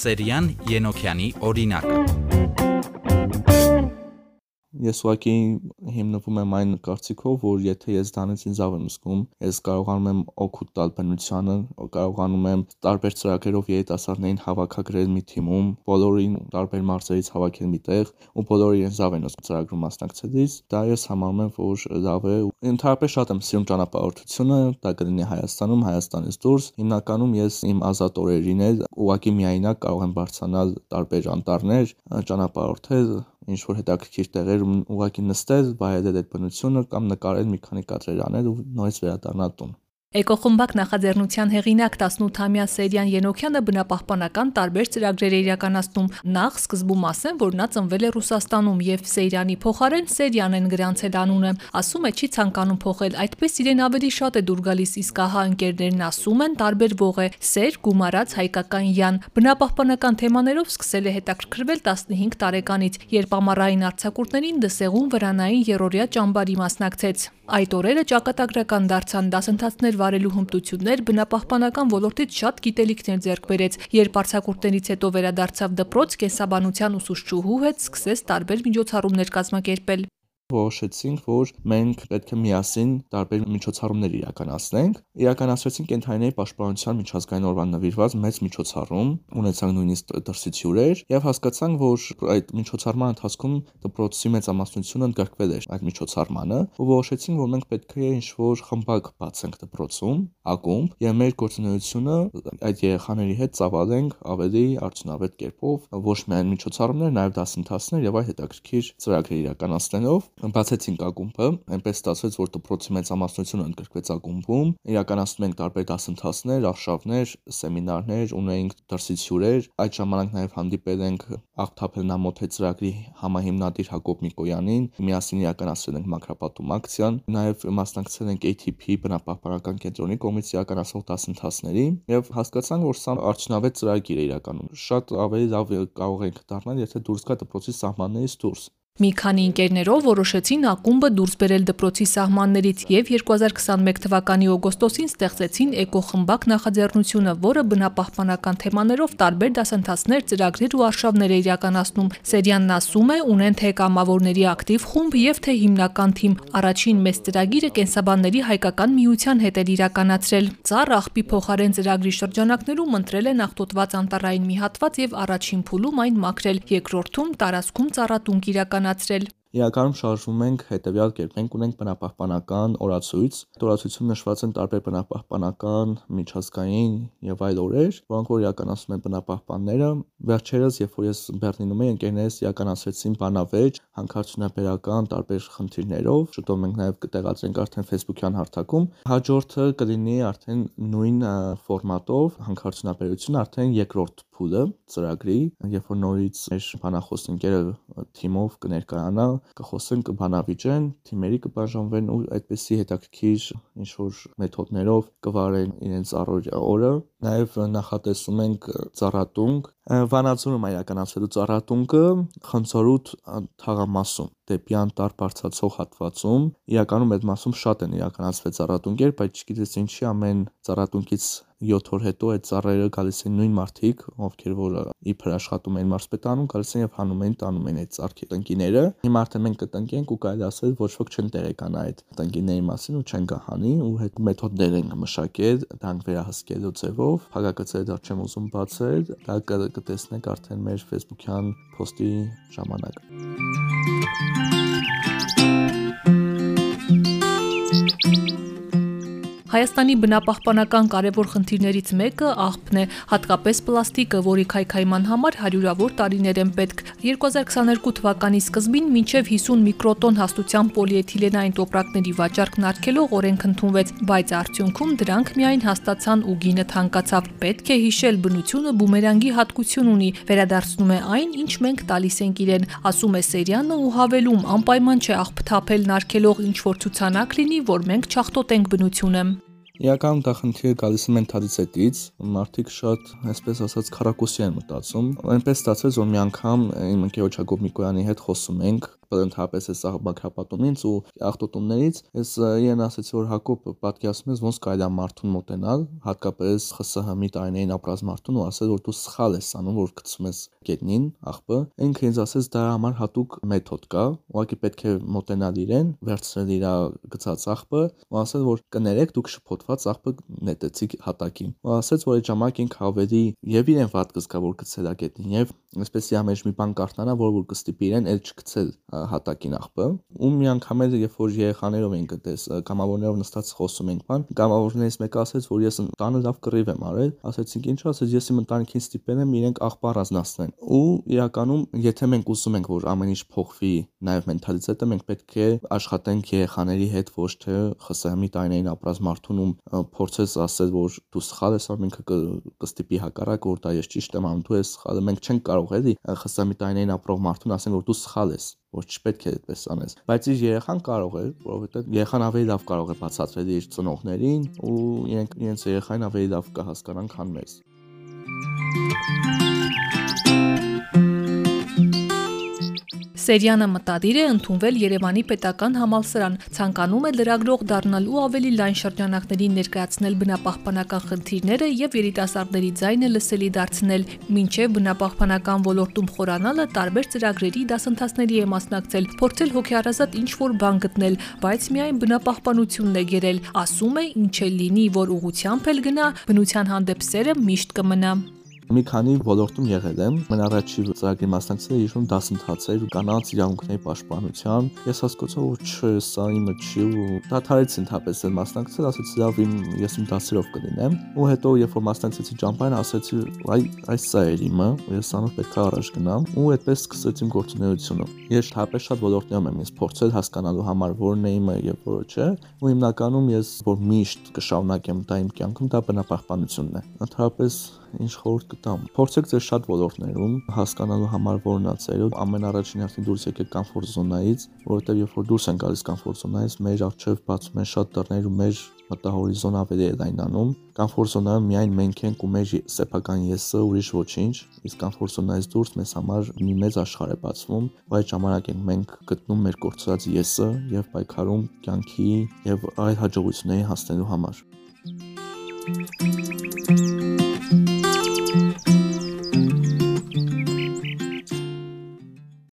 Սերյան Ենոքյանի օրինակը Ես ուղղակի հիմնվում եմ այն կարծիքով, որ եթե ես դրանից ինձ լավ եմ զգում, ես կարողանում եմ օգուտ տալ բնությանը, կարողանում եմ տարբեր ծրագրերով երիտասարդներին հավաքագրել մի թիմում, բոլորին տարբեր մարզերից հավաքել միտեղ ու բոլորը իրենց լավ են զգում ծրագրում մասնակցելիս, դա ես համարում եմ, որ լավ է։ Ընդհանրապես շատ եմ սիրում ճանապարհորդությունը, դա կլինի Հայաստանում, Հայաստանից դուրս։ Հիմնականում ես իմ ազատ օրերին էլ ուղղակի միայնակ կարող եմ բարձրանալ տարբեր անտառներ, ճանապարհորդել ինչ որ հետաքրքիր տեղեր ուղղակի նստել, վայելել այդ բնությունը կամ նկարել մի քանի կադրեր անել ու նորից վերադառնալ տուն։ Էկոխմբակ նախաձեռնության հեղինակ 18-ամյա Սերյան Ենոքյանը բնապահպանական տարբեր ծրագրեր է իրականացնում։ Նախ սկզբում ասեմ, որ նա ծնվել է Ռուսաստանում եւ Սերյանի փոխարեն Սերյան են գրանցել անունը։ Ասում է չի ցանկանում փոխել, այդպես իրեն ավելի շատ է դուր գալիս, իսկ ահա ընկերներն ասում են տարբերվող է Սեր գումարած հայկական Յան։ Բնապահպանական թեմաներով սկսել է հետաքրքրվել 15 տարեկանից, երբ ամառային արձակուրդներին դսեղուն վրանային երորյա ճամբարի մասնակցեց։ Այդ օրերը ճակատագրական դարձան դասընթացներ վարելու հմտություններ, բնապահպանական ոլորտից շատ գիտելիքներ ձեռք բերեց, երբ արձակուրդներից հետո վերադարձավ դպրոց, կենսաբանության ուսուցչուհու հետ սկսեց տարբեր միջոցառումներ կազմակերպել որոշեցինք, որ մենք պետք է միասին տարբեր միջոցառումներ իրականացնենք։ Իրականացրեցինք կենթանիների պաշտպանության միջազգային օրվան նվիրված մեծ միջոցառում, ունեցանք նույնիսկ դրսից հյուրեր եւ հասկացանք, որ այդ միջոցառման ընթացքում դպրոցի մեծամասնությունը ընդգրկվել էր այդ միջոցառմանը ու որոշեցինք, որ մենք պետք է ինչ-որ խմբակ բացենք դպրոցում, ակումբ եւ մեր գործունեությունը այդ երեխաների հետ ծավալենք ավելի արդյունավետ կերպով, ոչ միայն միջոցառումներ, նաեւ դասընթացներ եւ այլ հետաքրքիր ծրագրեր իրականացնելով բացեցինք ակումբը, այնպես ստացվեց, որ դպրոցի մեծամասնությունը ընդգրկվեց ակումբում, իրականացնում ենք տարբեր դասընթացներ, արշավներ, սեմինարներ, ունեինք դրսից հյուրեր, այդ ժամանակ նաև հանդիպել ենք Աղթափելնամոթե ծրագրի համահիմնադիր Հակոբ Միկոյանին, միասին իրականացրել ենք մակրապատում ակցիան, նաև մասնակցել ենք ATP բնապահպանական կենտրոնի կողմից իրականացող դասընթացների եւ հասկացանք, որ սա արդյունավետ ծրագիր է իրականում։ Շատ ավելի լավ կարող ենք դառնալ, եթե դուրս գա դպրոցի սահմաններից դուրս։ Մի քանի ընկերներով որոշեցին ակումբը դուրս բերել դպրոցի սահմաններից եւ 2021 թվականի օգոստոսին ստեղծեցին Էկոխմբակ նախաձեռնությունը, որը բնապահպանական թեմաներով տարբեր դասընթացներ, ծրագրեր ու արշավներ է իրականացնում։ Սերյանն ասում է, ունեն թե կամավորների ակտիվ խումբ եւ թե հիմնական թիմ։ Առաջին մեծ ծրագիրը կենսաբանների հայկական միության հետ էր իրականացրել։ Ծառ աղբի փոխարեն ծրագրի շրջանակներում ընտրել են աղտոտված անտառային մի հատված եւ առաջին փուլում այն մաքրել։ Երկրորդում տարածքում ծառատունկ իրականացրել իրականացրել Իրականում շարժվում ենք հետևյալ կերպ։ Մենք ունենք բնապահպանական օրացույց։ օրացույցում նշված են տարբեր բնապահպանական, միջազգային եւ այլ օրեր, որոնք որ իրականացնում են բնապահպանները։ Վերջերս, երբ որ ես Բեռլինում էի, ընկերներս իրականացրեցին բանավեճ հանքարդյունաբերական տարբեր խնդիրներով։ Շուտով մենք նաեւ կտեղադրենք արդեն Facebook-յան հարթակում։ Հաջորդը կլինի արդեն նույն ֆորմատով հանքարդյունաբերություն արդեն երկրորդ փուլը ծրագրի, երբ որ նորից մեր բանախոս ընկերը թիմով կներկայանա, կխոսեն, կբանավիճեն, թիմերի կբաժանվեն ու այդպեսի հետաքրքիր ինչ որ մեթոդներով կվարեն իրենց առօրյա օրը։ Նաև նախատեսում ենք ծառատունկ, Վանաձորում իրականացվելու ծառատունկը Խնձորուտ թաղամասում դեպի անտառ բարձրացող հատվածում իրականում այդ մասում շատ են իրականացվել ծառատունկեր, բայց չգիտես ինչի ամեն ծառատունկից 7 օր հետո այդ ծառերը գալիս են նույն մարդիկ, ովքեր որ իբր աշխատում են մարզպետանում, գալիս են եւ հանում են, տանում են այդ ծառքի տնկիները։ Հիմա արդեն մենք կտնկենք ու կարելի ասել ոչ ոք չեն տեղեկանա այդ տնկիների մասին ու չեն գահանի ու հետ մեթոդներ են մշակել դրանք վերահսկելու ձևով։ Հակակցել դա չեմ ուզում բացել, դա կտեսնեք արդեն մեր Facebook-յան post-ի ժամանակ։ Հայաստանի բնապահպանական կարևոր խնդիրներից մեկը աղբն է, հատկապես պլաստիկը, որի քայքայման համար հարյուրավոր տարիներ են պետք։ 2022 թվականի սկզբին մինչև 50 միկրոտոն հաստության պոլիէթիլենային տոպրակների վաճառքն արգելող օրենք ընդունվեց, բայց արդյունքում դրանք միայն հաստացան ու գինը թանկացավ։ Պետք է հիշել, բնությունը բումերանգի հատկություն ունի, վերադարձնում է այն, ինչ մենք տալիս ենք իրեն, ասում է Սերյանը ու հավելում, անպայման չէ աղբ թափել նարկելով ինչ որ ցուցանակ լինի, որ մենք չախտոտենք բնությունը։ Իրականում դա խնդիրը գալիս է մենթալիտետից, մարդիկ շատ, այսպես ասած, քարակոսի են մտածում։ Այնպես ստացվեց, որ մի անգամ իմ ընկերոջ Հակոբ Միկոյանի հետ խոսում ենք ընդհանրապես այս աղբակրապատումից ու ախտոտումներից ես իրեն ասեցի որ Հակոբ պատկերացնում ես ոնց կարելի է մարդուն մոտենալ հատկապես ԽՍՀՄ-ի տարիներին ապրած մարդուն ու ասել որ դու սխալ ես անում որ գցում ես գետնին աղբը ինքը ինձ ասեց դա համար հատուկ մեթոդ կա ուղղակի պետք է մոտենալ իրեն վերցնել իր գցած աղբը ու ասել որ կներեք դուք շփոթված աղբը նետեցիք հատակին ու ասեց որ այդ ժամանակ ինքը ավելի եւ իրեն վատ կզգա որ գցել է գետնին եւ այսպես իա մեջ մի բան կարթնանա որ որ կստիպի իրեն էլ չգցել հատակին աղբը ու մի անգամ էլ երբ որ երեխաներով ենք դες կամավորներով նստած խոսում ենք բան կամավորներից մեկը ասեց որ ես տանը լավ կռիվ եմ արել ասեցինք ինչ ասեց ես իմ ընտանիքին ստիպել եմ իրենք աղբը առանձնացնեն ու իրականում եթե մենք ուզում ենք որ ամեն ինչ փոխվի նաեւ մենթալիտետը մենք պետք է աշխատենք երեխաների հետ ոչ թե ԽՍՀՄ-ի տարիներին ապրած մարդուն ում փորձես ասել որ դու սխալ ես անում ինքը կստիպի հակառակ որ դա ես ճիշտ եմ անում դու ես սխալը մենք չենք կարող էլի ԽՍՀՄ-ի տարիներին ապրող մարդուն ասեն որ դու սխալ ես որ չպետք է այդպես անես բայց իր երեխան կարող է որովհետեւ երեխան ավելի լավ կարող է բացատրել իր ծնողներին ու իրենք իրենց երեխային ավելի լավ կհասկանան քան մեզ Սերյանը մտադիր է ընդունվել Երևանի պետական համալսարան, ցանկանում է լրագրող դառնալ ու ավելի լայն շրջանակներին ներկայացնել բնապահպանական խնդիրները եւ երիտասարդների ձայնը լսելի դարձնել։ Մինչեւ բնապահպանական ոլորտում խորանալը տարբեր ծրագրերի դասընթացների է մասնակցել, փորձել հոգեարազատ ինչ-որ բան գտնել, բայց միայն բնապահպանությունն է գերել։ Ասում է, ինչ էլ լինի, որ ուղությամբ էլ գնա, բնության հանդեպ սերը միշտ կմնա։ Մի քանի ոլորտում եղել եմ։ Մեն առաջի ծրագրի մասնակցել եմ իշխում դասընթացեր կանանց իրավունքների պաշտպանության։ Ես հասկացա որ չէ, սա իմը չի ու դադարեցի ընդհանրապես այդ մասնակցել, ասեցի լավ իմ ես իմ դասերով կլինեմ։ Ու հետո երբ որ մասնակցեցի ճամփային, ասեցի այ այս սա էր իմը, ես անով պետք է առաջ գնամ ու այդպես սկսեցի իմ գործունեությունը։ Ես հապես շատ ոլորտներում եմ ես փորձել հասկանալու համար որն է իմը եւ որը չէ, ու հիմնականում ես որ միշտ կշարունակեմ դա իմ կյանքում, դա բնապահպանությունն է։ Ընդհանրապես ինչ խորհուրդ կտամ։ Փորձեք ձեր շատ ոլորտներում հասկանալու համար որն է ծերը։ Ամենառաջին հերթին դուրս եկեք կոմֆորտ զոնայից, որովհետև երբ որ դուրս են գալիս կոմֆորտ զոնայից, մեր առջև բացում են շատ դռներ ու մեր մտահորիզոն ավելի է լայնանում։ Կոմֆորտ զոնայում միայն մենք ենք ու մեր սեփական եսը, ուրիշ ոչինչ։ Իսկ կոմֆորտ զոնայից դուրս մեզ համար մի մեծ աշխարհ է բացվում, ու այդ ժամանակ ենք մենք գտնում մեր կորցրած եսը եւ պայքարում կյանքի եւ այլ հաջողությունների հասնելու համար։